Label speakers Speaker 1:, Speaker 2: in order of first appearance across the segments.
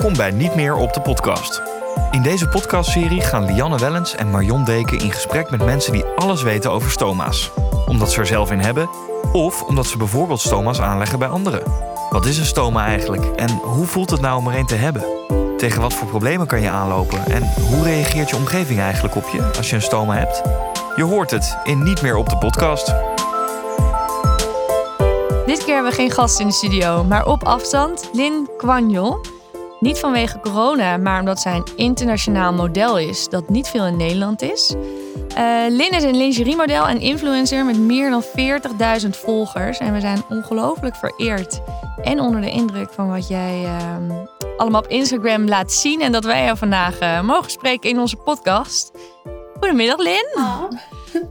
Speaker 1: Welkom bij Niet meer op de podcast. In deze podcastserie gaan Lianne Wellens en Marion Deken in gesprek met mensen die alles weten over stoma's. Omdat ze er zelf in hebben, of omdat ze bijvoorbeeld stoma's aanleggen bij anderen. Wat is een stoma eigenlijk en hoe voelt het nou om er een te hebben? Tegen wat voor problemen kan je aanlopen en hoe reageert je omgeving eigenlijk op je als je een stoma hebt? Je hoort het in Niet meer op de podcast.
Speaker 2: Dit keer hebben we geen gast in de studio, maar op afstand Lin Kwanjol. Niet vanwege corona, maar omdat zij een internationaal model is dat niet veel in Nederland is. Uh, Lin is een lingeriemodel en influencer met meer dan 40.000 volgers. En we zijn ongelooflijk vereerd en onder de indruk van wat jij uh, allemaal op Instagram laat zien. En dat wij jou vandaag uh, mogen spreken in onze podcast. Goedemiddag, Lin.
Speaker 3: Oh.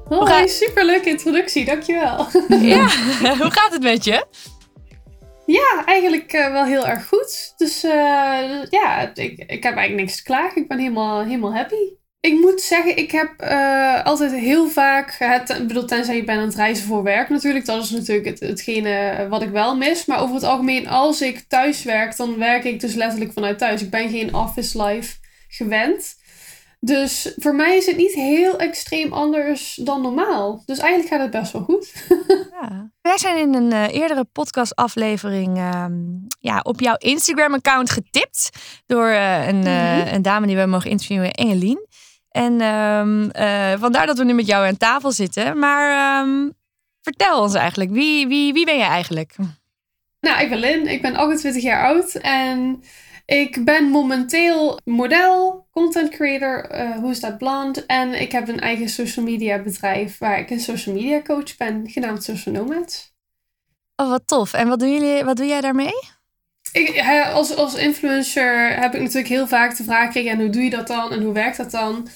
Speaker 3: Hoi, superleuke introductie, dankjewel.
Speaker 2: Ja, hoe gaat het met je?
Speaker 3: Ja, eigenlijk uh, wel heel erg goed. Dus uh, ja, ik, ik heb eigenlijk niks te klagen. Ik ben helemaal, helemaal happy. Ik moet zeggen, ik heb uh, altijd heel vaak, het, ik bedoel, tenzij je bent aan het reizen voor werk natuurlijk, dat is natuurlijk het, hetgene wat ik wel mis. Maar over het algemeen, als ik thuis werk, dan werk ik dus letterlijk vanuit thuis. Ik ben geen office life gewend. Dus voor mij is het niet heel extreem anders dan normaal. Dus eigenlijk gaat het best wel goed.
Speaker 2: ja. Wij zijn in een uh, eerdere podcastaflevering uh, ja, op jouw Instagram-account getipt door uh, een, mm -hmm. een, dame die we mogen interviewen, Engelien. En um, vandaar dat we nu met jou aan tafel zitten. Maar um, vertel ons eigenlijk, wie, wie, wie ben je eigenlijk?
Speaker 3: Nou, ik ben Lin, ik ben 28 jaar oud en ik ben momenteel model, content creator, uh, Hoe is dat blond? En ik heb een eigen social media bedrijf waar ik een social media coach ben, genaamd Social Nomads.
Speaker 2: Oh, wat tof. En wat, doen jullie, wat doe jij daarmee?
Speaker 3: Ik, als, als influencer heb ik natuurlijk heel vaak de vraag gekregen: en hoe doe je dat dan en hoe werkt dat dan?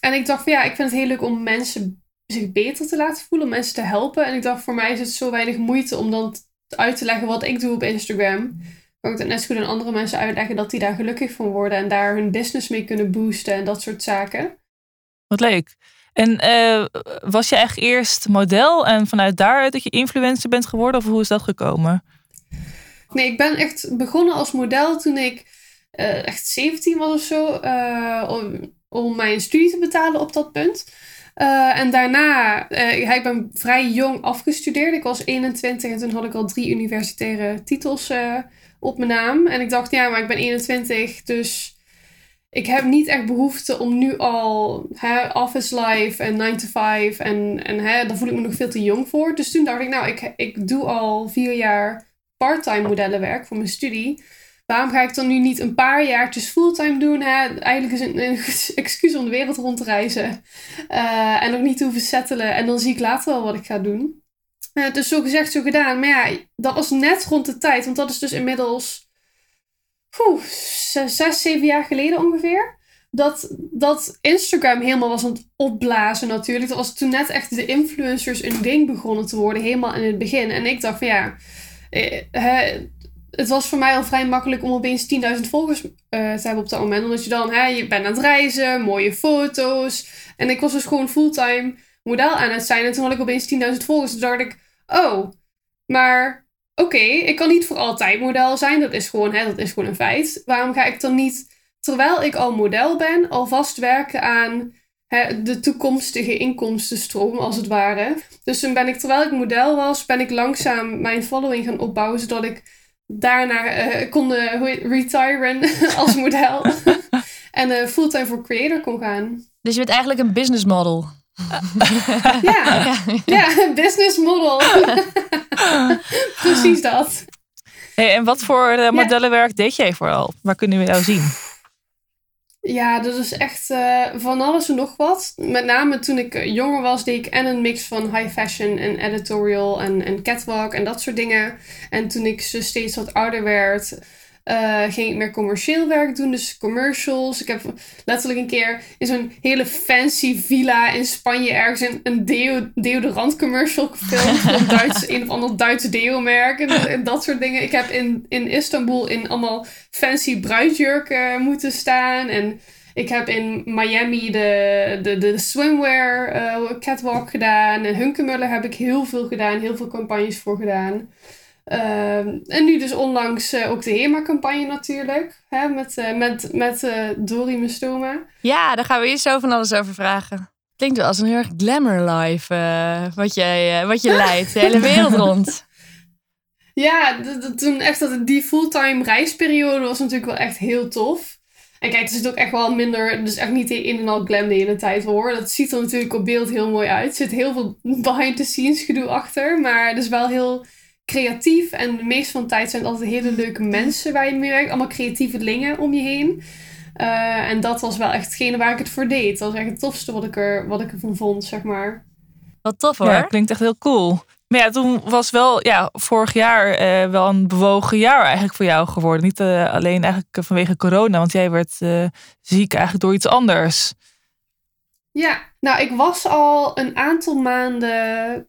Speaker 3: En ik dacht van ja, ik vind het heel leuk om mensen zich beter te laten voelen, om mensen te helpen. En ik dacht voor mij is het zo weinig moeite om dan uit te leggen wat ik doe op Instagram het net zo goed aan andere mensen uitleggen dat die daar gelukkig van worden en daar hun business mee kunnen boosten en dat soort zaken.
Speaker 4: Wat leuk. En uh, was je echt eerst model en vanuit daaruit dat je influencer bent geworden of hoe is dat gekomen?
Speaker 3: Nee, ik ben echt begonnen als model toen ik uh, echt 17 was of zo, uh, om, om mijn studie te betalen op dat punt. en daarna, ik ben vrij jong afgestudeerd. Ik was 21 en toen had ik al drie universitaire titels op mijn naam. En ik dacht, ja, maar ik ben 21, dus ik heb niet echt behoefte om nu al hè, office life en 9 to 5 en, en hè, daar voel ik me nog veel te jong voor. Dus toen dacht ik, nou, ik, ik doe al vier jaar parttime modellenwerk voor mijn studie. Waarom ga ik dan nu niet een paar jaartjes fulltime doen? Hè? Eigenlijk is het een, excuus om de wereld rond te reizen. Uh, en nog niet te hoeven settelen. En dan zie ik later wel wat ik ga doen. Uh, dus zo gezegd, zo gedaan. Maar ja, dat was net rond de tijd. Want dat is dus inmiddels oeh, zes, zeven jaar geleden ongeveer. Dat, dat Instagram helemaal was aan het opblazen natuurlijk. Dat was toen net echt de influencers een ding begonnen te worden. Helemaal in het begin. En ik dacht van ja... Eh, het was voor mij al vrij makkelijk om opeens 10.000 volgers uh, te hebben op dat moment. Omdat je dan, hè, je bent aan het reizen, mooie foto's. En ik was dus gewoon fulltime model aan het zijn. En toen had ik opeens 10.000 volgers. Toen dacht ik, oh, maar oké, ik kan niet voor altijd model zijn. Dat is gewoon, hè, dat is gewoon een feit. Waarom ga ik dan niet, terwijl ik al model ben, alvast werken aan hè, de toekomstige inkomstenstroom, als het ware. Dus toen ben ik, terwijl ik model was, ben ik langzaam mijn following gaan opbouwen, zodat ik daarna uh, kon uh, retiren als model. en uh, fulltime voor creator kon gaan.
Speaker 2: Dus je bent eigenlijk een business model
Speaker 3: ja, ja, business model. Precies dat.
Speaker 4: Hey, en wat voor uh, modellenwerk ja. deed jij vooral? Waar kunnen we jou zien?
Speaker 3: Ja, dat is echt uh, van alles en nog wat. Met name toen ik jonger was, deed ik en een mix van high fashion en editorial en, en catwalk en dat soort dingen. En toen ik steeds wat ouder werd, uh, ging ik meer commercieel werk doen, dus commercials. Ik heb letterlijk een keer in zo'n hele fancy villa in Spanje ergens een, een deo, deodorant commercial gefilmd. van Duits, een of ander Duitse deo-merk en, dat soort dingen. Ik heb in, in Istanbul in allemaal fancy bruidsjurken moeten staan. En ik heb in Miami de, de, de swimwear uh, catwalk gedaan. En Hunkemuller heb ik heel veel gedaan, heel veel campagnes voor gedaan. Ehm, en nu dus onlangs eh, ook de HEMA-campagne natuurlijk. Hè, met uh, met, met uh, Dori Mestoma.
Speaker 2: Ja, daar gaan we je zo van alles over vragen. Klinkt wel als een heel erg glamour life wat, jij, wat je leidt. De hele wereld rond.
Speaker 3: Ja, toen echt dat die fulltime reisperiode was natuurlijk wel echt heel tof. En kijk, het is ook echt wel minder, dus echt niet in en al glam de hele tijd hoor. Dat ziet er natuurlijk op beeld heel mooi uit. Er zit heel veel behind the scenes gedoe achter, maar het is wel heel creatief. En de meeste van de tijd zijn het altijd hele leuke mensen waar je mee werkt. Allemaal creatieve dingen om je heen. Uh, en dat was wel echt hetgene waar ik het voor deed. Dat was echt het tofste wat ik, er, wat ik ervan vond, zeg maar.
Speaker 2: Wat tof hoor.
Speaker 4: Ja, klinkt echt heel cool. Maar ja, toen was wel ja, vorig jaar uh, wel een bewogen jaar eigenlijk voor jou geworden. Niet uh, alleen eigenlijk vanwege corona, want jij werd uh, ziek eigenlijk door iets anders.
Speaker 3: Ja, nou ik was al een aantal maanden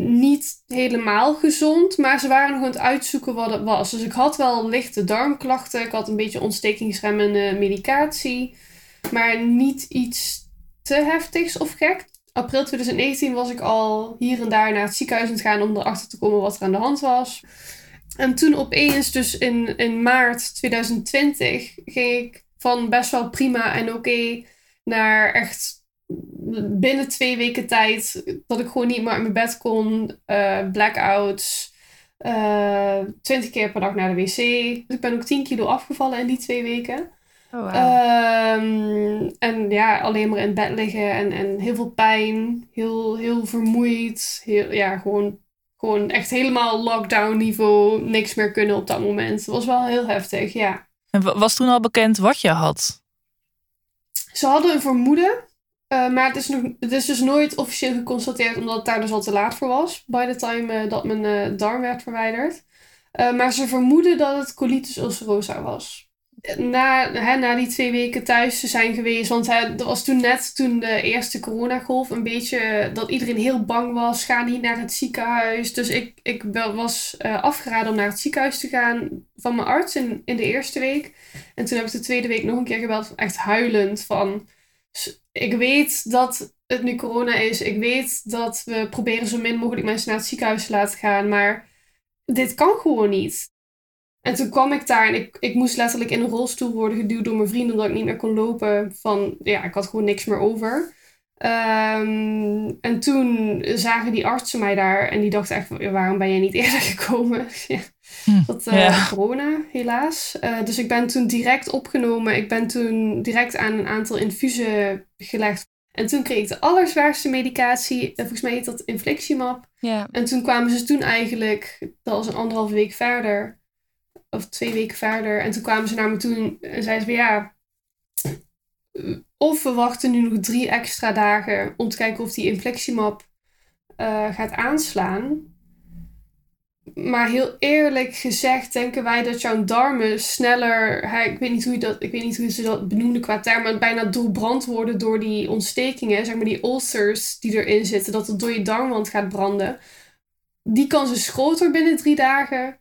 Speaker 3: niet helemaal gezond, maar ze waren nog aan het uitzoeken wat het was. Dus ik had wel lichte darmklachten, ik had een beetje ontstekingsremmende medicatie, maar niet iets te heftigs of gek. April 2019 was ik al hier en daar naar het ziekenhuis aan het gaan om erachter te komen wat er aan de hand was. En toen opeens, dus in, in maart 2020, ging ik van best wel prima en oké naar echt binnen twee weken tijd dat ik gewoon niet meer uit mijn bed kon. Uh, blackouts. Uh, twintig keer per dag naar de wc. Dus ik ben ook 10 kilo afgevallen in die twee weken.
Speaker 2: Oh, wow.
Speaker 3: um, en ja, alleen maar in bed liggen en, en heel veel pijn. Heel, heel vermoeid. Heel, ja, gewoon, gewoon echt helemaal lockdown niveau. Niks meer kunnen op dat moment. Het was wel heel heftig, ja.
Speaker 4: En was toen al bekend wat je had?
Speaker 3: Ze hadden een vermoeden. Uh, maar het is, nog, het is dus nooit officieel geconstateerd, omdat het daar dus al te laat voor was. By the time uh, dat mijn uh, darm werd verwijderd. maar ze vermoeden dat het colitis ulcerosa was. Na, hè, na die twee weken thuis te zijn geweest, want hè, dat was toen net toen de eerste coronagolf een beetje dat iedereen heel bang was. Ga niet naar het ziekenhuis. Dus ik, ik was afgeraden om naar het ziekenhuis te gaan van mijn arts in, in de eerste week. En toen heb ik de tweede week nog een keer gebeld, echt huilend van ik weet dat het nu corona is. Ik weet dat we proberen zo min mogelijk mensen naar het ziekenhuis te laten gaan. Maar dit kan gewoon niet. En toen kwam ik daar en ik, ik moest letterlijk in een rolstoel worden geduwd door mijn vrienden omdat ik niet meer kon lopen. Van ja, ik had gewoon niks meer over. Ehm, en toen zagen die artsen mij daar en die dachten echt, waarom ben jij niet eerder gekomen? ja. Hm, dat uh, corona, helaas. Uh, dus ik ben toen direct opgenomen. Ik ben toen direct aan een aantal infusen gelegd. En toen kreeg ik de allerzwaarste medicatie. Volgens mij heet dat infliximab.
Speaker 2: Ja.
Speaker 3: En toen kwamen ze toen eigenlijk, dat was een anderhalve week verder. Of twee weken verder. En toen kwamen ze naar me toe en zeiden ze ja... Of we wachten nu nog drie extra dagen om te kijken of die infliximab uh, gaat aanslaan maar heel eerlijk gezegd denken wij dat jouw darmen sneller, ik weet niet hoe je dat, ik weet niet hoe ze dat benoemden qua term, maar bijna doorbrand worden door die ontstekingen, zeg maar die ulcers die erin zitten, dat het door je darmwand gaat branden. Die kans is groter binnen drie dagen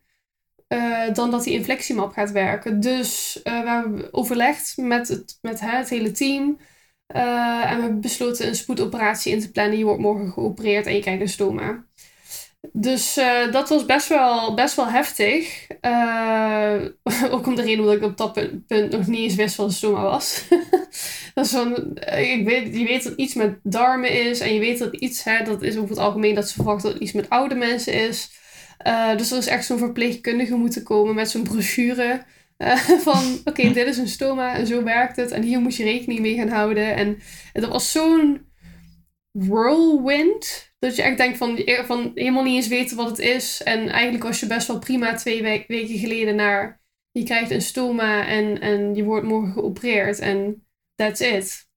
Speaker 3: uh, dan dat die inflectiemap gaat werken. Dus uh, we hebben overlegd met het, met hè, het hele team. Uh, en we hebben besloten een spoedoperatie in te plannen. Je wordt morgen geopereerd en je krijgt een stoma. Dus uh, dat was best wel, best wel heftig. Uh, ook om de reden dat ik op dat punt, punt nog niet eens wist wat een stoma was. dat is van, eh, ik weet, je weet dat iets met darmen is. En je weet dat iets, hè, dat is over het algemeen dat ze verwachten dat iets met oude mensen is. Uh, dus er is echt zo'n verpleegkundige moeten komen met zo'n brochure. van oké, okay, dit is een stoma en zo werkt het. En hier moet je rekening mee gaan houden. En, en dat was zo'n whirlwind dat je echt denkt van, van helemaal niet eens weten wat het is. En eigenlijk was je best wel prima twee weken geleden naar... Je krijgt een stoma en, en je wordt morgen geopereerd. En that's it.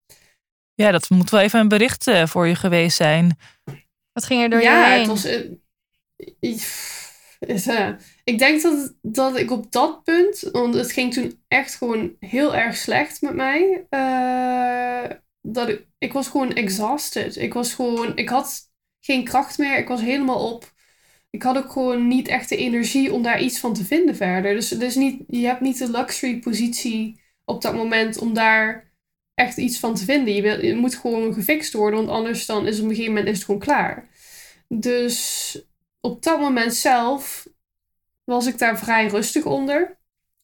Speaker 4: Ja, dat moet wel even een bericht uh, voor je geweest zijn.
Speaker 2: Wat ging er door
Speaker 3: ja,
Speaker 2: je heen?
Speaker 3: het was... Uh, is, uh, ik denk dat, dat ik op dat punt... Want het ging toen echt gewoon heel erg slecht met mij. dat ik, ik was gewoon exhausted. Ik was gewoon... Ik had geen kracht meer. Ik was helemaal op. Ik had ook gewoon niet echt de energie om daar iets van te vinden verder. Dus, dus niet, je hebt niet de luxury positie op dat moment om daar echt iets van te vinden. Je, wil, je moet gewoon gefixt worden, want anders dan is op een gegeven moment is het gewoon klaar. Dus op dat moment zelf was ik daar vrij rustig onder.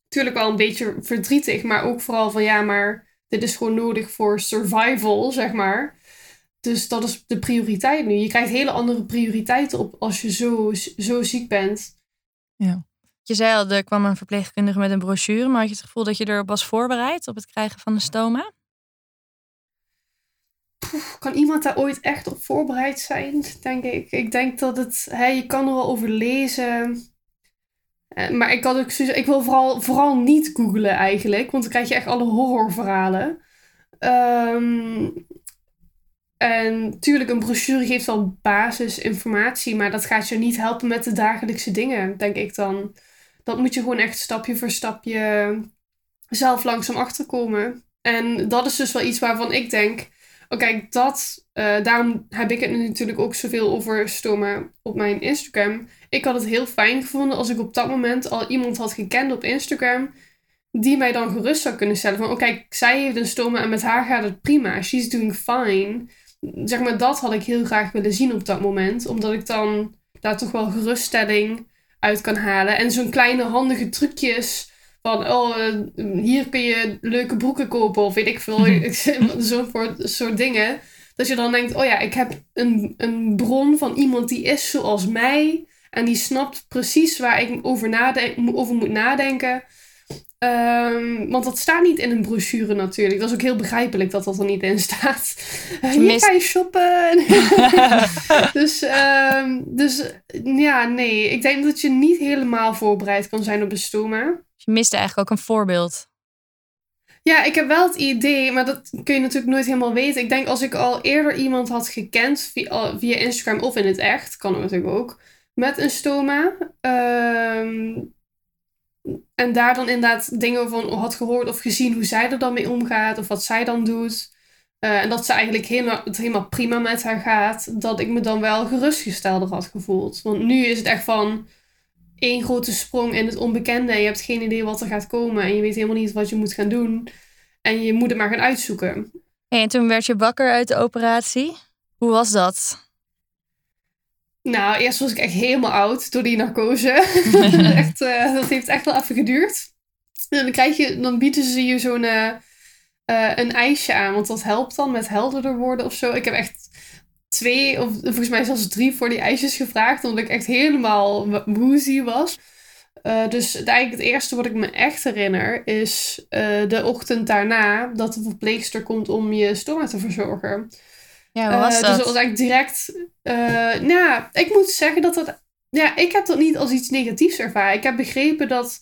Speaker 3: Tuurlijk wel een beetje verdrietig, maar ook vooral van ja, maar dit is gewoon nodig voor survival, zeg maar. Dus dat is de prioriteit nu. Je krijgt hele andere prioriteiten op als je zo, zo ziek bent.
Speaker 2: Ja. Je zei al, er kwam een verpleegkundige met een brochure, maar had je het gevoel dat je erop was voorbereid op het krijgen van een stoma?
Speaker 3: kan iemand daar ooit echt op voorbereid zijn, denk ik. Ik denk dat het, hè, je kan er wel over lezen. Eh, maar ik, had ook, ik wil vooral, vooral niet googlen eigenlijk, want dan krijg je echt alle horrorverhalen. Um, en tuurlijk, een brochure geeft wel basisinformatie, maar dat gaat je niet helpen met de dagelijkse dingen, denk ik dan. Dat moet je gewoon echt stapje voor stapje zelf langzaam achterkomen. En dat is dus wel iets waarvan ik denk, oké, dat, uh, daarom heb ik het natuurlijk ook zoveel over stoma op mijn Instagram. Ik had het heel fijn gevonden als ik op dat moment al iemand had gekend op Instagram die mij dan gerust zou kunnen stellen van, oké, zij heeft een stoma en met haar gaat het prima. She's doing fine zeg maar, dat had ik heel graag willen zien op dat moment. Omdat ik dan daar toch wel geruststelling uit kan halen. En zo'n kleine handige trucjes van, oh, eh, hier kun je leuke broeken kopen of weet ik veel. Zo'n soort dingen. Dat je dan denkt, oh ja, ik heb een, een bron van iemand die is zoals mij. En die snapt precies waar ik over, nadenk, over moet nadenken. Um, want dat staat niet in een brochure natuurlijk. Dat is ook heel begrijpelijk dat dat er niet in staat. Uh, hier ga je shoppen. dus, um, dus ja, nee. Ik denk dat je niet helemaal voorbereid kan zijn op stoma.
Speaker 2: Je miste eigenlijk ook een voorbeeld.
Speaker 3: Ja, ik heb wel het idee, maar dat kun je natuurlijk nooit helemaal weten. Ik denk als ik al eerder iemand had gekend via, via Instagram of in het echt, kan natuurlijk ook, met een stoma. Um, en daar dan inderdaad dingen van had gehoord of gezien hoe zij er dan mee omgaat of wat zij dan doet. Uh, en dat ze eigenlijk helemaal, het helemaal prima met haar gaat. Dat ik me dan wel gerustgestelder had gevoeld. Want nu is het echt van één grote sprong in het onbekende. En je hebt geen idee wat er gaat komen. En je weet helemaal niet wat je moet gaan doen. En je moet het maar gaan uitzoeken.
Speaker 2: En toen werd je wakker uit de operatie. Hoe was dat?
Speaker 3: Nou, eerst was ik echt helemaal oud door die narcose. echt, uh, dat heeft echt wel even geduurd. En dan, krijg je, dan bieden ze je zo'n uh, een ijsje aan, want dat helpt dan met helderder worden of zo. Ik heb echt twee, of volgens mij zelfs drie voor die ijsjes gevraagd, omdat ik echt helemaal woozy was. Uh, dus eigenlijk het eerste wat ik me echt herinner is de ochtend daarna dat de verpleegster komt om je stoma te verzorgen.
Speaker 2: Ja, hoe was
Speaker 3: uh,
Speaker 2: dat?
Speaker 3: Dus dat was eigenlijk direct... Uh, nou, ik moet zeggen dat dat... Ja, ik heb dat niet als iets negatiefs ervaren. Ik heb begrepen dat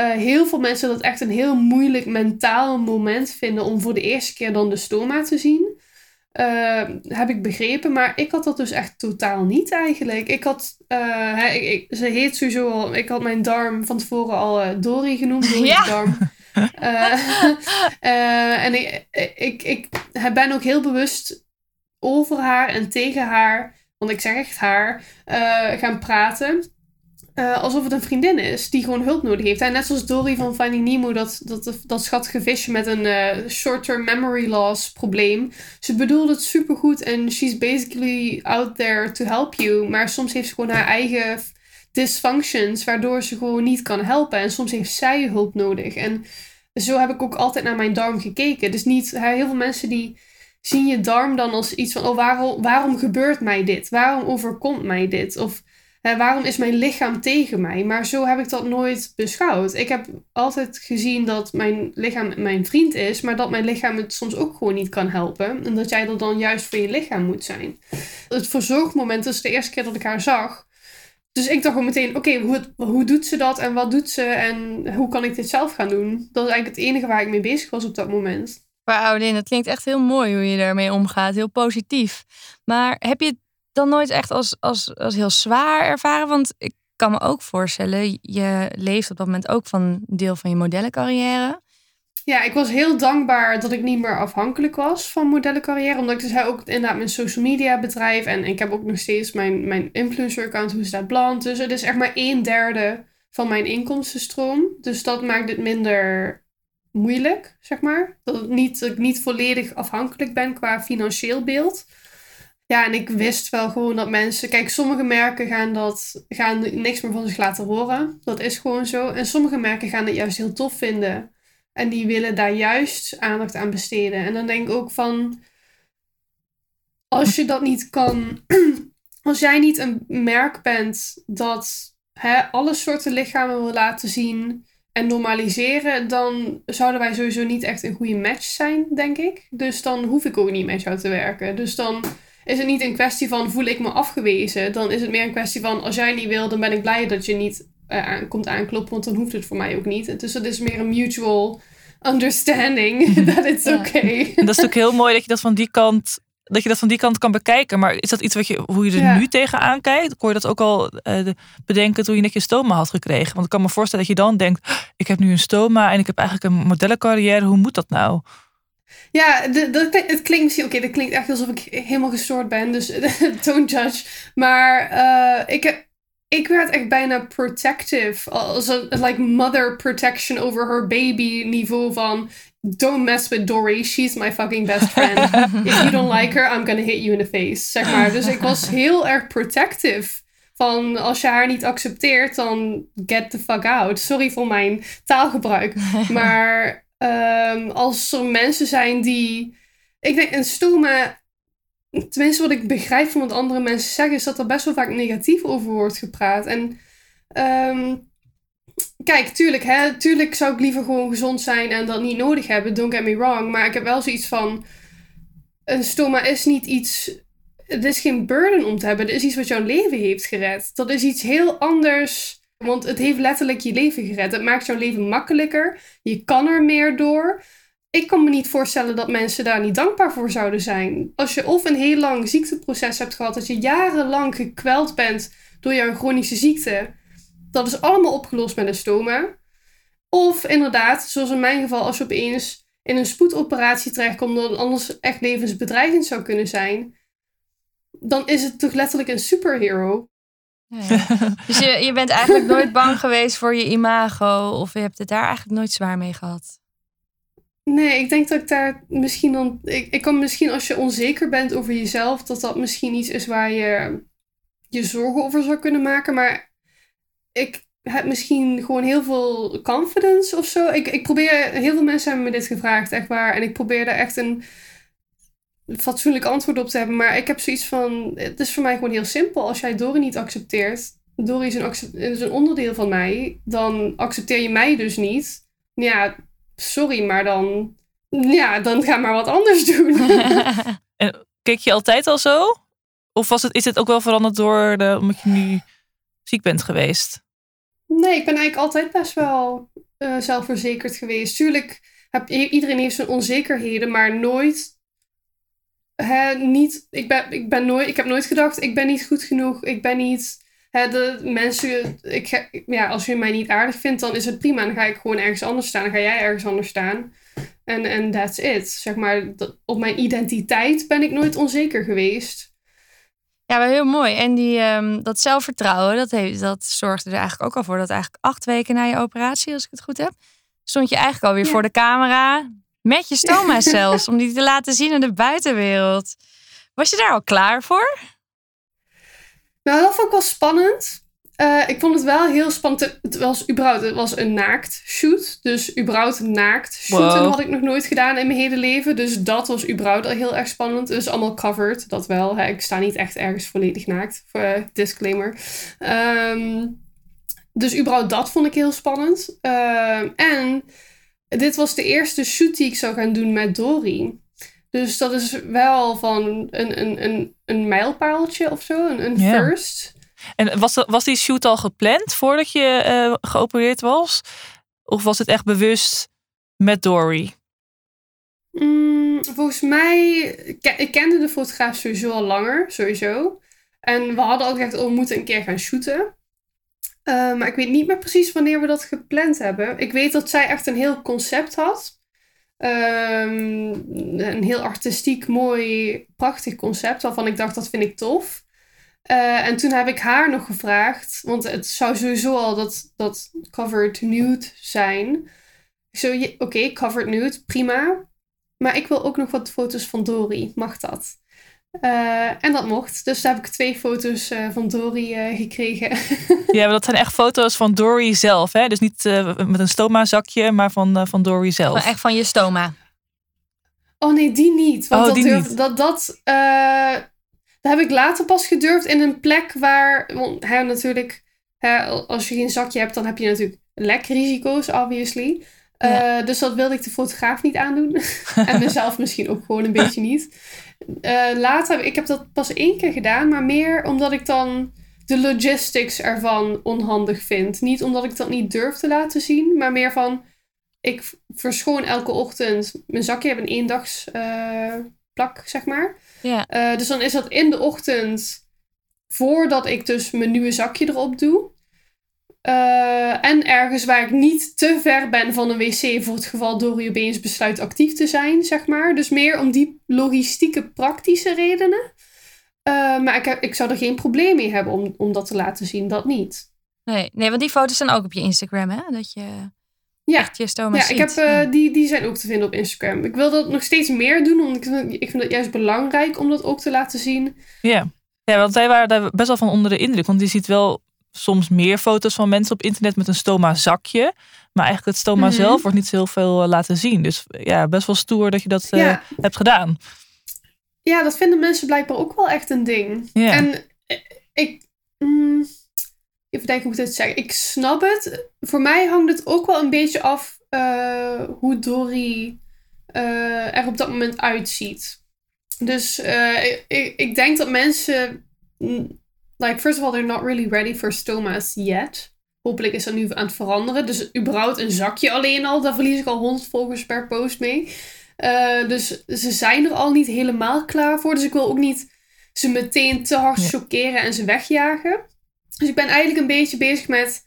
Speaker 3: uh, heel veel mensen dat echt een heel moeilijk mentaal moment vinden om voor de eerste keer dan de stoma te zien. heb ik begrepen, maar ik had dat dus echt totaal niet eigenlijk. Ik had, hè, ik, ik, ze heet sowieso al, ik had mijn darm van tevoren al Dori genoemd, Dori ja. darm. en ik, ik, ik ben ook heel bewust over haar en tegen haar, want ik zeg echt haar, uh, gaan praten. Uh, alsof het een vriendin is die gewoon hulp nodig heeft. En net zoals Dory van Finding Nemo, dat, dat, dat schattige visje met een uh, short-term memory loss probleem. Ze bedoelt het supergoed en she's basically out there to help you. Maar soms heeft ze gewoon haar eigen dysfunctions, waardoor ze gewoon niet kan helpen. En soms heeft zij hulp nodig. En zo heb ik ook altijd naar mijn darm gekeken. Dus niet heel veel mensen die zien je darm dan als iets van, oh, waarom, waarom gebeurt mij dit? Waarom overkomt mij dit? Of hè, waarom is mijn lichaam tegen mij? Maar zo heb ik dat nooit beschouwd. Ik heb altijd gezien dat mijn lichaam mijn vriend is, maar dat mijn lichaam het soms ook gewoon niet kan helpen. En dat jij er dan juist voor je lichaam moet zijn. Het verzorgmoment is de eerste keer dat ik haar zag. Dus ik dacht gewoon meteen, oké, hoe, hoe doet ze dat en wat doet ze en hoe kan ik dit zelf gaan doen? Dat is eigenlijk het enige waar ik mee bezig was op dat moment.
Speaker 2: Wauw, het klinkt echt heel mooi hoe je daarmee omgaat. Heel positief. Maar heb je het dan nooit echt als, als, als heel zwaar ervaren? Want ik kan me ook voorstellen, je leeft op dat moment ook van een deel van je modellencarrière.
Speaker 3: Ja, ik was heel dankbaar dat ik niet meer afhankelijk was van modellencarrière. Omdat ik dus ook inderdaad mijn social media bedrijf. En ik heb ook nog steeds mijn, mijn influencer account, hoe staat bland. Dus het is echt maar een derde van mijn inkomstenstroom. Dus dat maakt het minder moeilijk, zeg maar. Dat, niet, ik niet volledig afhankelijk ben qua financieel beeld. Ja, en ik wist wel gewoon dat mensen. Kijk, sommige merken gaan, dat, gaan niks meer van zich laten horen. Dat is gewoon zo. En sommige merken gaan het juist heel tof vinden. En die willen daar juist aandacht aan besteden. En dan denk ik ook van. Als je dat niet kan. Als jij niet een merk bent dat hè, alle soorten lichamen wil laten zien en normaliseren, dan zouden wij sowieso niet echt een goede match zijn, denk ik. Dus dan hoef ik ook niet met jou te werken. Dus dan is het niet een kwestie van voel ik me afgewezen. Dan is het meer een kwestie van als jij niet wil, dan ben ik blij dat je niet uh, aan, komt aankloppen, want dan hoeft het voor mij ook niet. Dus het is meer een mutual understanding that it's okay.
Speaker 4: En dat is ook heel mooi dat je dat van die kant dat je dat van die kant kan bekijken. Maar is dat iets wat je, hoe je er nu tegenaan kijkt? Kon je dat ook al uh, bedenken toen je net je stoma had gekregen? Want ik kan me voorstellen dat je dan denkt, ik heb nu een stoma en ik heb eigenlijk een modellencarrière. Hoe moet dat nou?
Speaker 3: Ja, de, de, het klinkt misschien... Oké, dat klinkt echt alsof ik helemaal gestoord ben. Dus don't judge. Maar uh, ik, ik werd echt bijna protective. Als een like mother protection over her baby niveau van... Don't mess with Dory, she's my fucking best friend. If you don't like her, I'm gonna hit you in the face. Zeg maar. Dus ik was heel erg protective. Van als je haar niet accepteert, dan get the fuck out. Sorry voor mijn taalgebruik. Maar um, als er mensen zijn die. Ik denk een stoma. Tenminste, wat ik begrijp van wat andere mensen zeggen, is dat er best wel vaak negatief over wordt gepraat. En um, kijk, tuurlijk, hè, tuurlijk zou ik liever gewoon gezond zijn en dat niet nodig hebben. Don't get me wrong. Maar ik heb wel zoiets van. Een stoma is niet iets. Het is geen burden om te hebben. Het is iets wat jouw leven heeft gered. Dat is iets heel anders want het heeft letterlijk je leven gered. Het maakt jouw leven makkelijker. Je kan er meer door. Ik kan me niet voorstellen dat mensen daar niet dankbaar voor zouden zijn. Als je of een heel lang ziekteproces hebt gehad, dat je jarenlang gekweld bent door jouw chronische ziekte, dat is allemaal opgelost met een stoma. Of inderdaad, zoals in mijn geval, als je opeens in een spoedoperatie terechtkomt, dat het anders echt levensbedreigend zou kunnen zijn, dan is het toch letterlijk een superhero.
Speaker 2: dus je, je bent eigenlijk nooit bang geweest voor je imago? Of je hebt het daar eigenlijk nooit zwaar mee gehad?
Speaker 3: Nee, ik denk dat ik daar misschien dan. Ik, ik kan misschien als je onzeker bent over jezelf, dat dat misschien iets is waar je je zorgen over zou kunnen maken. Maar ik heb misschien gewoon heel veel confidence of zo. Ik, ik probeer, heel veel mensen hebben me dit gevraagd, echt waar. En ik probeer daar echt een fatsoenlijk antwoord op te hebben. Maar ik heb zoiets van, het is voor mij gewoon heel simpel. Als jij Dory niet accepteert, Dory is een, is een onderdeel van mij, dan accepteer je mij dus niet. Ja, sorry, maar dan, ja, dan ga maar wat anders doen.
Speaker 4: en keek je altijd al zo? Of was het, is het ook wel veranderd door de, omdat je nu ziek bent geweest?
Speaker 3: Nee, ik ben eigenlijk altijd best wel uh, zelfverzekerd geweest. Tuurlijk, heb, iedereen heeft zijn onzekerheden, maar nooit hè, niet, ik, ben, ik, ben nooit, ik heb nooit gedacht, ik ben niet goed genoeg, ik ben niet. Hè, de mensen, ik, ja, als je mij niet aardig vindt, dan is het prima. Dan ga ik gewoon ergens anders staan. Dan ga jij ergens anders staan. En, en that's it. Zeg maar, op mijn identiteit ben ik nooit onzeker geweest.
Speaker 2: Ja, wel heel mooi. En die, um, dat zelfvertrouwen, dat, heeft, dat zorgde er eigenlijk ook al voor dat eigenlijk acht weken na je operatie, als ik het goed heb, stond je eigenlijk alweer ja. voor de camera. Met je stoma zelfs, om die te laten zien aan de buitenwereld. Was je daar al klaar voor?
Speaker 3: Nou, dat vond ik wel spannend. Uh, ik vond het wel heel spannend. Het was überhaupt het was een naakt shoot. Dus überhaupt naakt shooten wow. had ik nog nooit gedaan in mijn hele leven. Dus dat was überhaupt al heel erg spannend. Dus allemaal covered, dat wel. Hè. Ik sta niet echt ergens volledig naakt. Voor, uh, disclaimer. Um, dus überhaupt dat vond ik heel spannend. Uh, en dit was de eerste shoot die ik zou gaan doen met Dory. Dus dat is wel van een, een, een, een mijlpaaltje of zo, een, een first.
Speaker 4: En was, was die shoot al gepland voordat je uh, geopereerd was? Of was het echt bewust met Dory?
Speaker 3: Mm, volgens mij, ik kende de fotograaf sowieso al langer, sowieso. En we hadden ook echt, oh, we moeten een keer gaan shooten. Uh, maar ik weet niet meer precies wanneer we dat gepland hebben. Ik weet dat zij echt een heel concept had. Um, een heel artistiek, mooi, prachtig concept. Waarvan ik dacht, dat vind ik tof. Uh, en toen heb ik haar nog gevraagd. Want het zou sowieso al dat, dat covered nude zijn. Zo, oké, okay, covered nude, prima. Maar ik wil ook nog wat foto's van Dory. Mag dat? Eh, en dat mocht. Dus daar heb ik twee foto's uh, van Dory uh, gekregen.
Speaker 4: ja, maar dat zijn echt foto's van Dory zelf. Hè? Dus niet met een stoma zakje, maar van, van Dory zelf.
Speaker 2: Maar echt van je stoma?
Speaker 3: Oh nee, die niet. Want oh, dat, durf, dat, dat, dat heb ik later pas gedurfd in een plek waar... Hè, natuurlijk, hè, als je geen zakje hebt, dan heb je natuurlijk lekrisico's, obviously. Ja. dus dat wilde ik de fotograaf niet aandoen. en mezelf misschien ook gewoon een beetje niet. Uh, later, ik heb dat pas één keer gedaan, maar meer omdat ik dan de logistics ervan onhandig vind. Niet omdat ik dat niet durf te laten zien, maar meer van ik verschoon elke ochtend mijn zakje. Heb een eendags uh, plak, zeg maar.
Speaker 2: Ja.
Speaker 3: Uh, dus dan is dat in de ochtend voordat ik dus mijn nieuwe zakje erop doe. Uh, en ergens waar ik niet te ver ben van een wc voor het geval Dory opeens besluit actief te zijn, zeg maar. Dus meer om die logistieke, praktische redenen. Uh, maar ik, heb, ik zou er geen probleem mee hebben om, om dat te laten zien, dat niet.
Speaker 2: Nee, nee, want die foto's zijn ook op je Instagram, hè? Dat je ja. echt je stoma
Speaker 3: ja,
Speaker 2: ziet.
Speaker 3: Ik heb, uh, die, die zijn ook te vinden op Instagram. Ik wil dat nog steeds meer doen, want ik vind, ik vind het juist belangrijk om dat ook te laten zien.
Speaker 4: Ja. Ja, want wij waren daar best wel van onder de indruk. Want je ziet wel soms meer foto's van mensen op internet met een stoma zakje. Maar eigenlijk het stoma mhm. zelf wordt niet zo heel veel eh, laten zien. Dus ja, best wel stoer dat je dat uh, hebt gedaan.
Speaker 3: Ja, dat vinden mensen blijkbaar ook wel echt een ding.
Speaker 4: Ja.
Speaker 3: En eh, ik... Mm, even denken hoe ik dit zeg. Ik snap het. Voor mij hangt het ook wel een beetje af uh, hoe Dory uh, er op dat moment uitziet. Dus ik, ik denk dat mensen mm, like, first of all, they're not really ready for stoma's yet. Hopelijk is dat nu aan het veranderen. Dus überhaupt een zakje alleen al, daar verlies ik al 100 volgers per post mee. Dus ze zijn er al niet helemaal klaar voor. Dus ik wil ook niet ze meteen te hard chockeren en ze wegjagen. Dus ik ben eigenlijk een beetje bezig met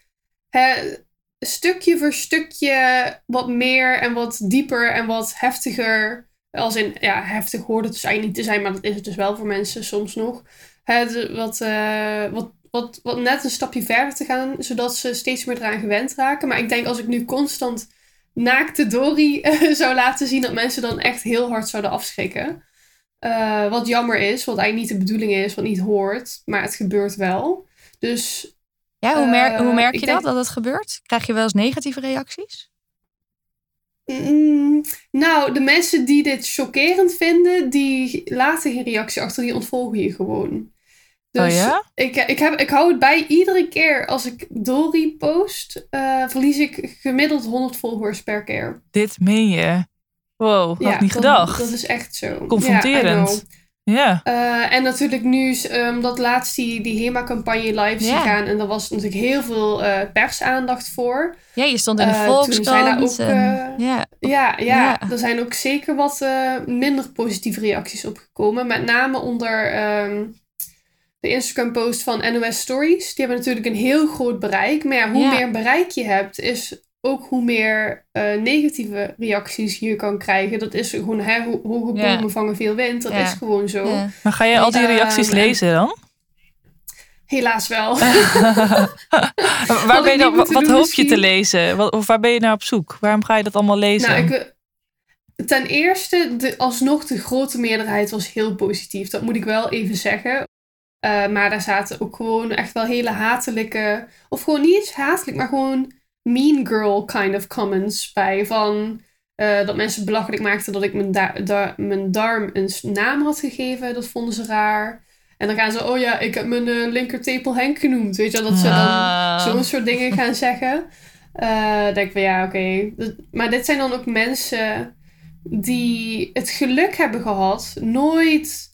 Speaker 3: hè, stukje voor stukje wat meer en wat dieper en wat heftiger. Als in, ja, heftig hoort het dus eigenlijk niet te zijn, maar dat is het dus wel voor mensen soms nog wat, uh, wat, wat, wat net een stapje verder te gaan, zodat ze steeds meer eraan gewend raken. Maar ik denk als ik nu constant naakte Dory uh, zou laten zien, dat mensen dan echt heel hard zouden afschrikken. Uh, wat jammer is, wat eigenlijk niet de bedoeling is, wat niet hoort, maar het gebeurt wel. Dus.
Speaker 2: Ja, hoe, merk, hoe merk je dat, dat het gebeurt? Krijg je wel eens negatieve reacties?
Speaker 3: Mm, nou, de mensen die dit chockerend vinden, die laten geen reactie achter, die ontvolgen je gewoon.
Speaker 4: Dus oh ja?
Speaker 3: ik, ik, heb, ik hou het bij iedere keer als ik Dory post, uh, verlies ik gemiddeld 100 volgers per keer.
Speaker 4: Dit meen je? Wow, had niet gedacht.
Speaker 3: Dat is echt zo.
Speaker 4: Confronterend. Ja.
Speaker 3: Uh, en natuurlijk nu, omdat um, laatst die, die HEMA-campagne live is gegaan. En daar was natuurlijk heel veel uh, persaandacht voor.
Speaker 2: Ja, je stond in de uh, Volkskrant.
Speaker 3: ja. Ja, ja, ja, er zijn ook zeker wat minder positieve reacties opgekomen. Met name onder um, de Instagram-post van NOS Stories. Die hebben natuurlijk een heel groot bereik. Maar ja, hoe meer bereik je hebt, is ook hoe meer uh, negatieve reacties je kan krijgen. Dat is gewoon, hè, ho hoge bomen vangen veel wind. Dat is gewoon zo.
Speaker 4: Maar ga je al die reacties lezen dan?
Speaker 3: Helaas wel.
Speaker 4: waar ben je dan, wat, hoop je te lezen? Wat, of waar ben je naar op zoek? Waarom ga je dat allemaal lezen?
Speaker 3: Nou, ik, ten eerste, de, alsnog de grote meerderheid was heel positief. Dat moet ik wel even zeggen. Uh, maar daar zaten ook gewoon echt wel hele hatelijke... Of gewoon niet eens hatelijk, maar gewoon mean girl kind of comments bij. Van uh, dat mensen belachelijk maakten dat ik mijn, da mijn darm een naam had gegeven. Dat vonden ze raar. En dan gaan ze, oh ja, ik heb mijn uh, linkertepel Henk genoemd. Weet je, dat ze dan ah. zo'n soort dingen gaan zeggen. Uh, denk van ja, oké. Okay. Maar dit zijn dan ook mensen die het geluk hebben gehad nooit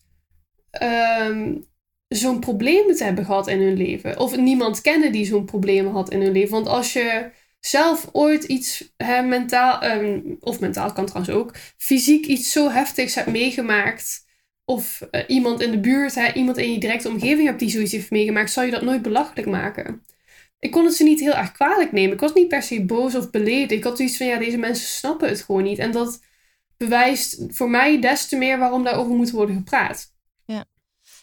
Speaker 3: um, zo'n probleem te hebben gehad in hun leven. Of niemand kennen die zo'n probleem had in hun leven. Want als je zelf ooit iets hè, mentaal, um, of mentaal kan trouwens ook, fysiek iets zo heftigs hebt meegemaakt. Of uh, iemand in de buurt, hè, iemand in je directe omgeving hebt die zoiets heeft meegemaakt, zou je dat nooit belachelijk maken. Ik kon het ze niet heel erg kwalijk nemen. Ik was niet per se boos of beledigd. Ik had zoiets van, ja, deze mensen snappen het gewoon niet. En dat bewijst voor mij des te meer waarom daarover moet worden gepraat.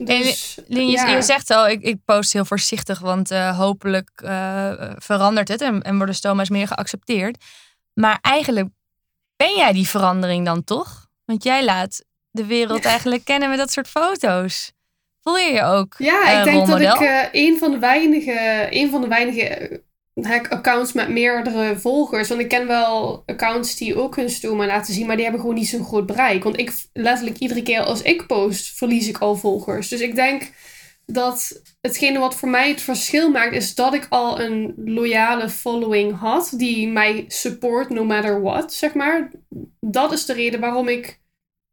Speaker 2: Dus, en, je, je, zegt al, ik, ik, post heel voorzichtig, want uh, hopelijk uh, verandert het en, en worden stoma's meer geaccepteerd. Maar eigenlijk ben jij die verandering dan toch? Want jij laat de wereld eigenlijk kennen met dat soort foto's. Voel je je ook
Speaker 3: Ja,
Speaker 2: eh,
Speaker 3: ik denk dat ik eh, een van de weinige, een van de weinige eh, accounts met meerdere volgers. Want ik ken wel accounts die ook hun stoma laten zien, maar die hebben gewoon niet zo'n groot bereik. Want ik letterlijk iedere keer als ik post, verlies ik al volgers. Dus ik denk dat hetgene wat voor mij het verschil maakt, is dat ik al een loyale following had. Die mij support no matter what, zeg maar. Dat is de reden waarom ik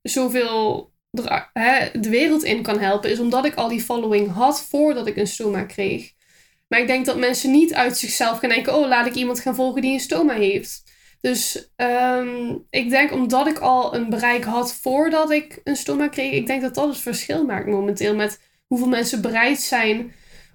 Speaker 3: zoveel hè, de wereld in kan helpen. Is omdat ik al die following had voordat ik een stoma kreeg. Maar ik denk dat mensen niet uit zichzelf gaan denken: oh, laat ik iemand gaan volgen die een stoma heeft. Dus ehm, ik denk omdat ik al een bereik had voordat ik een stoma kreeg, ik denk dat dat het verschil maakt momenteel met hoeveel mensen bereid zijn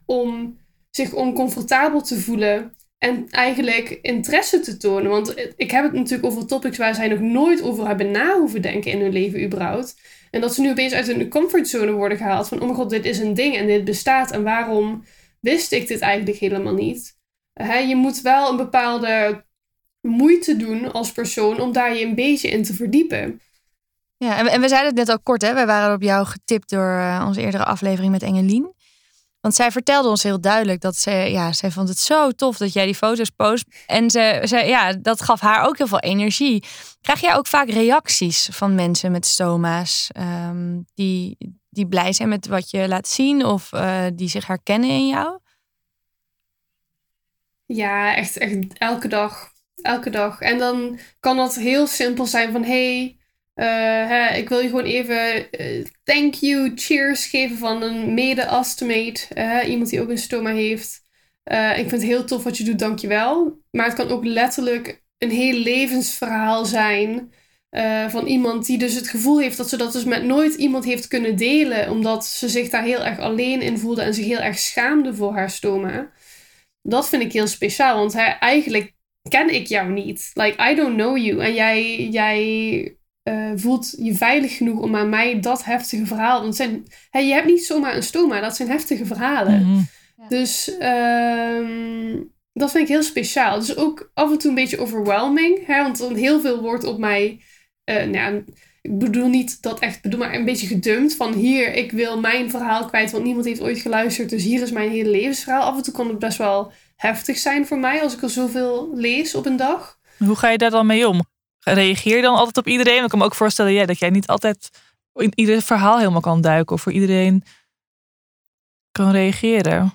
Speaker 3: om zich oncomfortabel te voelen en eigenlijk interesse te tonen. Want ik heb het natuurlijk over topics waar zij nog nooit over hebben na hoeven denken in hun leven überhaupt. En dat ze nu opeens uit hun comfortzone worden gehaald van oh mijn god, dit is een ding en dit bestaat en waarom wist ik dit eigenlijk helemaal niet? Hè, je moet wel een bepaalde moeite doen als persoon om daar je een beetje in te verdiepen.
Speaker 2: Ja, en we, en we zeiden het net al kort, hè? Wij waren op jou getipt door eh, onze eerdere aflevering met Engelien. Want zij vertelde ons heel duidelijk dat ze, ja, zij vond het zo tof dat jij die foto's post. En ze, ze, ja, dat gaf haar ook heel veel energie. Krijg jij ook vaak reacties van mensen met stoma's ehm, die, die blij zijn met wat je laat zien of eh, die zich herkennen in jou?
Speaker 3: Ja, echt, echt elke dag. Elke dag. En dan kan dat heel simpel zijn van... Hey, eh, ik wil je gewoon even eh, thank you, cheers geven van een mede-astomate. eh, iemand die ook een stoma heeft. Ik vind het heel tof wat je doet, dankjewel. Maar het kan ook letterlijk een heel levensverhaal zijn... eh, van iemand die dus het gevoel heeft dat ze dat dus met nooit iemand heeft kunnen delen. Omdat ze zich daar heel erg alleen in voelde en zich heel erg schaamde voor haar stoma. Dat vind ik heel speciaal, want hij, eigenlijk ken ik jou niet. Like, I don't know you. En jij, jij eh, voelt je veilig genoeg om aan mij dat heftige verhaal... Want zijn, hè, je hebt niet zomaar een stoma, dat zijn heftige verhalen.
Speaker 4: Mhm.
Speaker 3: Dus ehm, dat vind ik heel speciaal. Dus ook af en toe een beetje overwhelming. Hè? Want dan heel veel wordt op mij... eh, nou, ja, ik bedoel niet dat echt bedoel, maar een beetje gedumpt. Van hier, ik wil mijn verhaal kwijt, want niemand heeft ooit geluisterd. Dus hier is mijn hele levensverhaal. Af en toe kan het best wel heftig zijn voor mij als ik er zoveel lees op een dag.
Speaker 4: Hoe ga je daar dan mee om? Reageer je dan altijd op iedereen? Ik kan me ook voorstellen ja, dat jij niet altijd in ieder verhaal helemaal kan duiken of voor iedereen kan reageren.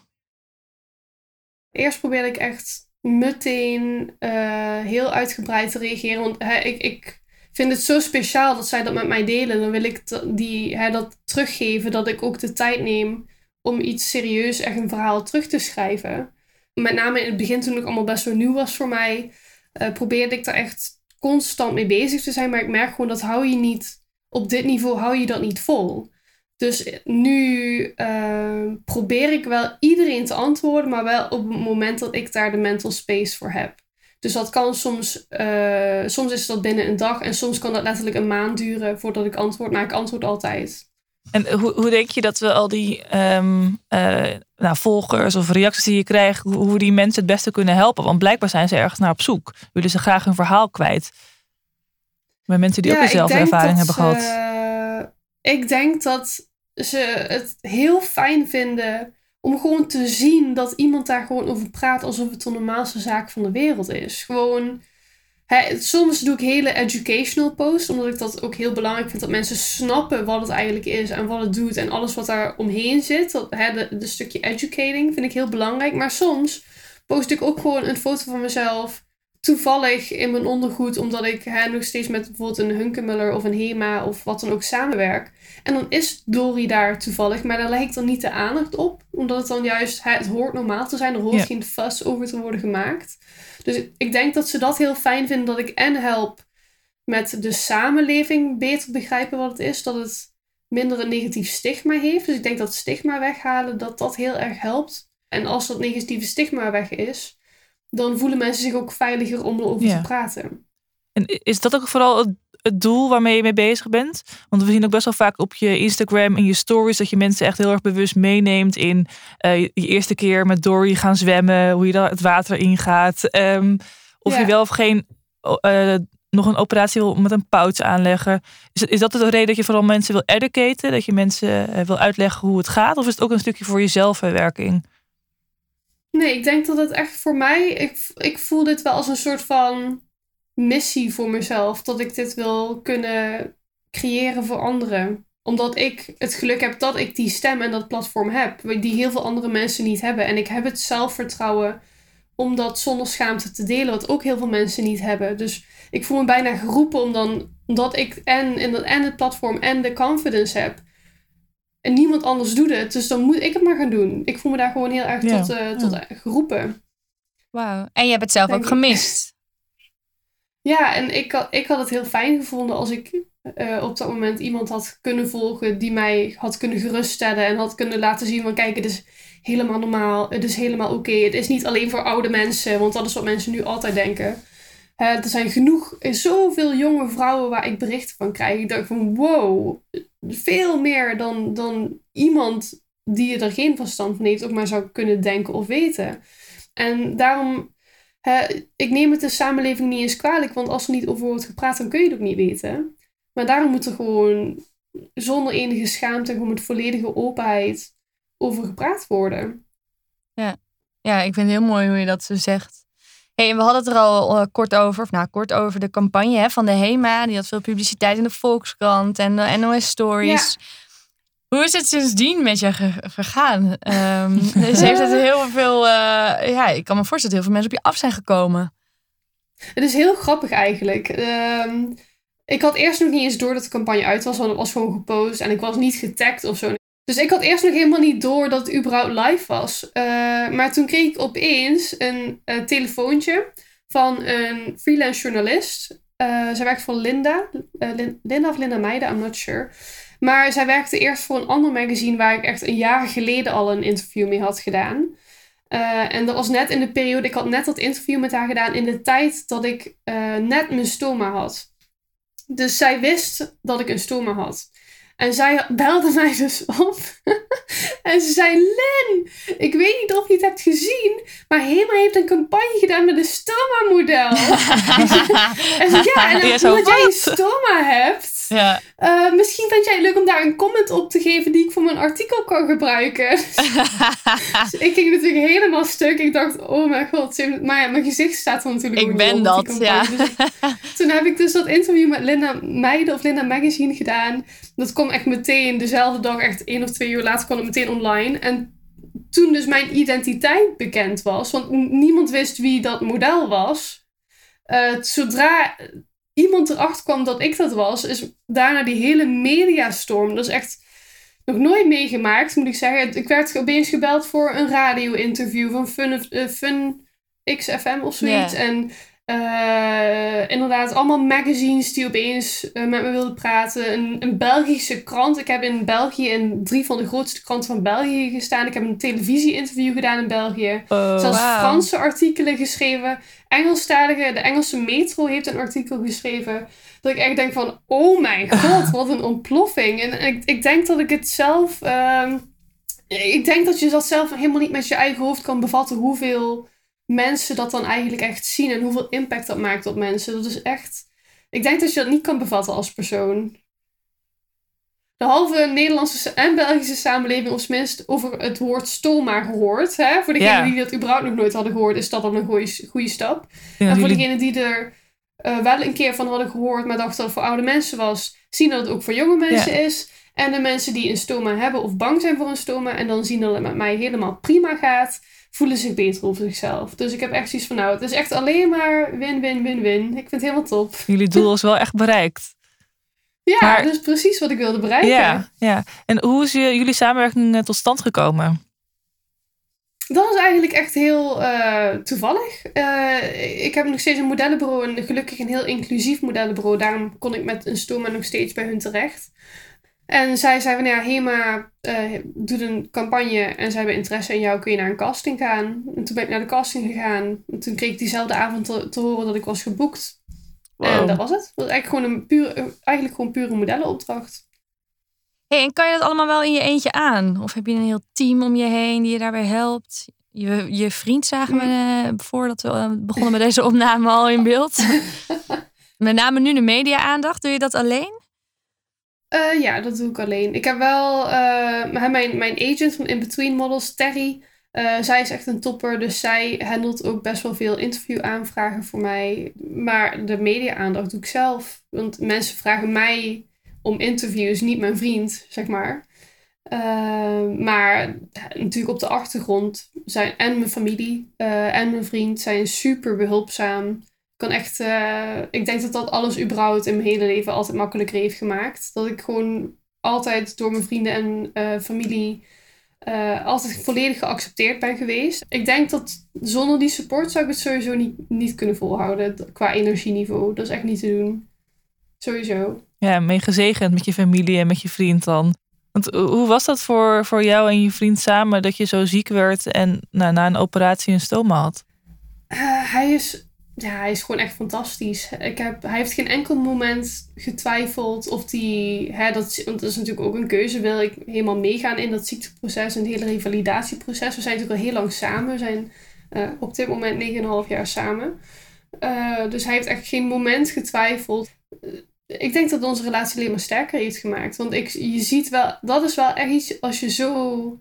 Speaker 3: Eerst probeerde ik echt meteen eh, heel uitgebreid te reageren. Want ik, ik vind het zo speciaal dat zij dat met mij delen. Dan wil ik die, hè, dat teruggeven, dat ik ook de tijd neem om iets serieus, echt een verhaal terug te schrijven. Met name in het begin, toen het allemaal best wel nieuw was voor mij, eh, probeerde ik daar echt constant mee bezig te zijn. Maar ik merk gewoon dat hou je niet, op dit niveau hou je dat niet vol. Dus nu eh, probeer ik wel iedereen te antwoorden, maar wel op het moment dat ik daar de mental space voor heb. Dus dat kan soms, eh, soms is dat binnen een dag en soms kan dat letterlijk een maand duren voordat ik antwoord, maar ik antwoord altijd.
Speaker 4: En hoe, hoe denk je dat we al die ehm, eh, nou, volgers of reacties die je krijgt, hoe, we die mensen het beste kunnen helpen? Want blijkbaar zijn ze ergens naar op zoek. Willen ze graag hun verhaal kwijt. Met mensen die ook dezelfde ervaring
Speaker 3: dat
Speaker 4: hebben gehad.
Speaker 3: Ik denk dat ze het heel fijn vinden om gewoon te zien dat iemand daar gewoon over praat alsof het de normaalste zaak van de wereld is. Gewoon, soms doe ik hele educational posts, omdat ik dat ook heel belangrijk vind dat mensen snappen wat het eigenlijk is en wat het doet en alles wat daar omheen zit. Dat, de stukje educating vind ik heel belangrijk. Maar soms post ik ook gewoon een foto van mezelf toevallig in mijn ondergoed, omdat ik hè, nog steeds met bijvoorbeeld een Hunkemuller of een Hema of wat dan ook samenwerk. En dan is Dory daar toevallig, maar daar leg ik dan niet de aandacht op, omdat het dan juist, hè, het hoort normaal te zijn, er hoort
Speaker 4: Ja.
Speaker 3: geen fuss over te worden gemaakt. Dus ik- ik denk dat ze dat heel fijn vinden, dat ik en help met de samenleving beter begrijpen wat het is, dat het minder een negatief stigma heeft. Dus ik denk dat stigma weghalen, dat dat heel erg helpt. En als dat negatieve stigma weg is, dan voelen mensen zich ook veiliger om erover
Speaker 4: Ja.
Speaker 3: te praten.
Speaker 4: En is dat ook vooral het, het doel waarmee je mee bezig bent? Want we zien ook best wel vaak op je Instagram en je stories dat je mensen echt heel erg bewust meeneemt in eh, je eerste keer met Dory gaan zwemmen, hoe je dan het water ingaat. ehm, of
Speaker 3: Ja.
Speaker 4: je wel of geen eh, nog een operatie wil met een pouch aanleggen. Is, is dat de reden dat je vooral mensen wil educaten? Dat je mensen eh, wil uitleggen hoe het gaat? Of is het ook een stukje voor je zelfverwerking?
Speaker 3: Nee, ik denk dat het echt voor mij... Ik, ik voel dit wel als een soort van missie voor mezelf. Dat ik dit wil kunnen creëren voor anderen. Omdat ik het geluk heb dat ik die stem en dat platform heb. Die heel veel andere mensen niet hebben. En ik heb het zelfvertrouwen om dat zonder schaamte te delen. Wat ook heel veel mensen niet hebben. Dus ik voel me bijna geroepen om dan, omdat ik en, en het platform en de confidence heb. En niemand anders doet het. Dus dan moet ik het maar gaan doen. Ik voel me daar gewoon heel erg tot, uh, tot geroepen.
Speaker 2: Wauw. En je hebt het zelf ook gemist.
Speaker 3: Ja, en ik had, ik had het heel fijn gevonden als ik uh, op dat moment iemand had kunnen volgen die mij had kunnen geruststellen en had kunnen laten zien van kijk, het is helemaal normaal, het is helemaal oké. Het is niet alleen voor oude mensen, want dat is wat mensen nu altijd denken. Uh, er zijn genoeg, zoveel jonge vrouwen waar ik berichten van krijg. Ik dacht van wow, veel meer dan, dan iemand die er geen verstand van heeft ook maar zou kunnen denken of weten. En daarom ik neem het de samenleving niet eens kwalijk, want als er niet over wordt gepraat, dan kun je het ook niet weten. Maar daarom moet er gewoon zonder enige schaamte gewoon met volledige openheid over gepraat worden.
Speaker 2: Ja. ja, ik vind het heel mooi hoe je dat zo zegt. Hey, we hadden het er al uh, kort over, of nou kort over de campagne hè, van de HEMA. Die had veel publiciteit in de Volkskrant en de NOS Stories. Ja. Hoe is het sindsdien met je gegaan? Um, dus heeft het heel veel, uh, ja, ik kan me voorstellen dat heel veel mensen op je af zijn gekomen.
Speaker 3: Het is heel grappig eigenlijk. Um, ik had eerst nog niet eens door dat de campagne uit was, want het was gewoon gepost en ik was niet getagd of zo. Dus ik had eerst nog helemaal niet door dat het überhaupt live was. Uh, maar toen kreeg ik opeens een uh, telefoontje van een freelance journalist. Uh, zij werkt voor Linda. Linda of Linda Meijden, I'm not sure. Maar zij werkte eerst voor een ander magazine waar ik echt een jaar geleden al een interview mee had gedaan. En dat was net in de periode, ik had net dat interview met haar gedaan in de tijd dat ik net mijn stoma had. Dus zij wist dat ik een stoma had. En zij belde mij dus op. en ze zei: Len, ik weet niet of je het hebt gezien, maar Hema heeft een campagne gedaan met een stoma-model. en ze, ja, en omdat jij een stoma hebt, ja. Uh, misschien vind jij het leuk om daar een comment op te geven die ik voor mijn artikel kan gebruiken. dus ik ging natuurlijk helemaal stuk. Ik dacht, oh mijn god. Maar ja, mijn gezicht staat er natuurlijk
Speaker 2: Ik ben dat, ja. Dus
Speaker 3: toen heb ik dus dat interview met Linda Meijden of Linda Magazine gedaan. Dat kwam echt meteen, dezelfde dag, echt één of twee uur later, kwam het meteen online. En toen dus mijn identiteit bekend was, want niemand wist wie dat model was. Uh, zodra iemand erachter kwam dat ik dat was, is daarna die hele mediastorm. Dat is echt nog nooit meegemaakt, moet ik zeggen. Ik werd opeens gebeld voor een radio-interview van Fun, uh, Fun XFM of zoiets. En uh, inderdaad, allemaal magazines die opeens uh, met me wilden praten. Een, een, Belgische krant. Ik heb in België in drie van de grootste kranten van België gestaan. Ik heb een televisie-interview gedaan in België. Oh, Zelfs Franse artikelen geschreven. Engelstalige, de Engelse Metro heeft een artikel geschreven. Dat ik echt denk van, oh mijn god, wat een ontploffing. En, ik, ik denk dat ik het zelf... Uh, ik denk dat je dat zelf helemaal niet met je eigen hoofd kan bevatten hoeveel mensen dat dan eigenlijk echt zien en hoeveel impact dat maakt op mensen. Dat is echt. Ik denk dat je dat niet kan bevatten als persoon. De halve Nederlandse en Belgische samenleving, of minst over het woord stoma gehoord. Hè? Voor degenen die dat überhaupt nog nooit hadden gehoord, is dat dan een goede, goede stap. en voor degenen die er uh, wel een keer van hadden gehoord, maar dachten dat het voor oude mensen was, zien dat het ook voor jonge mensen is. En de mensen die een stoma hebben of bang zijn voor een stoma en dan zien dat het met mij helemaal prima gaat voelen zich beter over zichzelf. Dus ik heb echt zoiets van, nou, het is echt alleen maar win, win, win, win. Ik vind het helemaal top.
Speaker 4: Jullie doel is wel echt bereikt.
Speaker 3: Ja, maar, dat is precies wat ik wilde bereiken.
Speaker 4: Ja, ja. En hoe is jullie samenwerking eh, tot stand gekomen?
Speaker 3: Dat was eigenlijk echt heel uh, toevallig. Uh, ik heb nog steeds een modellenbureau en gelukkig een heel inclusief modellenbureau. Daarom kon ik met een stoma nog steeds bij hun terecht. En zij zei van ja, HEMA uh, doet een campagne en zij hebben interesse in jou, kun je naar een casting gaan. En toen ben ik naar de casting gegaan. En toen kreeg ik diezelfde avond te, te horen dat ik was geboekt. En dat was het. Dat was eigenlijk gewoon een pure, eigenlijk gewoon pure modellenopdracht.
Speaker 2: Hey, en kan je dat allemaal wel in je eentje aan? Of heb je een heel team om je heen die je daarbij helpt? Je, je vriend zagen we uh, voordat we uh, begonnen met deze opname al in beeld. met name nu de media-aandacht. Doe je dat alleen?
Speaker 3: Uh, ja, dat doe ik alleen. Ik heb wel uh, mijn, mijn agent van In Between Models, Terry. Uh, zij is echt een topper, dus zij handelt ook best wel veel interview-aanvragen voor mij. Maar de media-aandacht doe ik zelf. Want mensen vragen mij om interviews, niet mijn vriend, zeg maar. maar natuurlijk op de achtergrond zijn en mijn familie en mijn vriend zijn super behulpzaam kan echt, uh, ik denk dat dat alles überhaupt in mijn hele leven altijd makkelijker heeft gemaakt. Dat ik gewoon altijd door mijn vrienden en uh, familie uh, altijd volledig geaccepteerd ben geweest. Ik denk dat zonder die support zou ik het sowieso niet, niet kunnen volhouden qua energieniveau. Dat is echt niet te doen. Sowieso.
Speaker 4: Ja, mee gezegend met je familie en met je vriend dan. Want hoe was dat voor, voor jou en je vriend samen dat je zo ziek werd en nou, na een operatie een stoma had?
Speaker 3: hij is ja, hij is gewoon echt fantastisch. Ik heb, hij heeft geen enkel moment getwijfeld of die, hè, dat, want dat is natuurlijk ook een keuze, wil ik helemaal meegaan in dat ziekteproces en het hele revalidatieproces. We zijn natuurlijk al heel lang samen. We zijn uh, op dit moment 9,5 jaar samen. Uh, dus hij heeft echt geen moment getwijfeld. Uh, ik denk dat onze relatie alleen maar sterker heeft gemaakt. Want ik, je ziet wel, dat is wel echt iets als je zo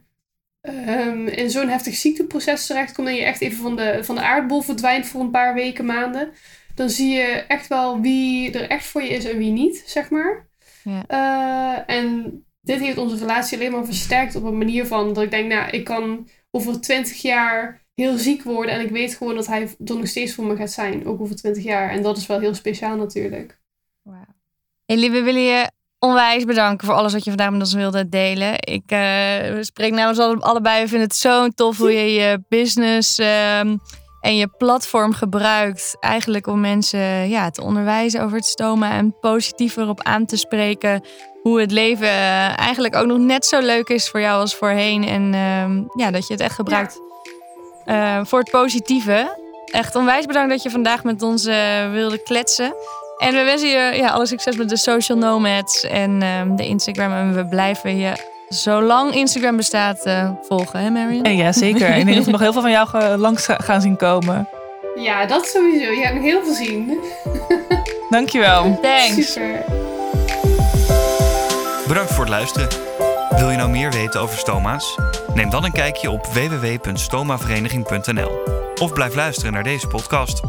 Speaker 3: um, in zo'n heftig ziekteproces terechtkomt en je echt even van de, van de aardbol verdwijnt voor een paar weken, maanden, dan zie je echt wel wie er echt voor je is en wie niet, zeg maar. Ja. Uh, en dit heeft onze relatie alleen maar versterkt op een manier van dat ik denk, nou, ik kan over twintig jaar heel ziek worden en ik weet gewoon dat hij er nog steeds voor me gaat zijn, ook over twintig jaar. En dat is wel heel speciaal natuurlijk.
Speaker 2: Wow. Hey, lieve, willen je onwijs bedanken voor alles wat je vandaag met ons wilde delen. Ik uh, spreek namens allebei. We vinden het zo tof hoe je je business ehm, en je platform gebruikt. Eigenlijk om mensen ja, te onderwijzen over het stomen en positiever op aan te spreken. Hoe het leven uh, eigenlijk ook nog net zo leuk is voor jou als voorheen. En uh, ja, dat je het echt gebruikt uh, voor het positieve. Echt onwijs bedankt dat je vandaag met ons wilde kletsen. En we wensen je ja, alle succes met de social nomads en um, de Instagram. En we blijven je zolang Instagram bestaat uh, volgen, hè Marion?
Speaker 4: Ja, zeker. ik denk dat we nog heel veel van jou langs gaan zien komen.
Speaker 3: Ja, dat sowieso. Je hebt nog heel veel zien.
Speaker 4: Dankjewel.
Speaker 2: Thanks.
Speaker 3: Super.
Speaker 1: Bedankt voor het luisteren. Wil je nou meer weten over stoma's? Neem dan een kijkje op www.stomavereniging.nl of blijf luisteren naar deze podcast.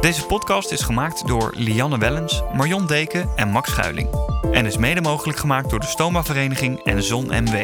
Speaker 1: Deze podcast is gemaakt door Lianne Wellens, Marion Deken en Max Schuiling. En is mede mogelijk gemaakt door de Stoma Vereniging en Zon MW.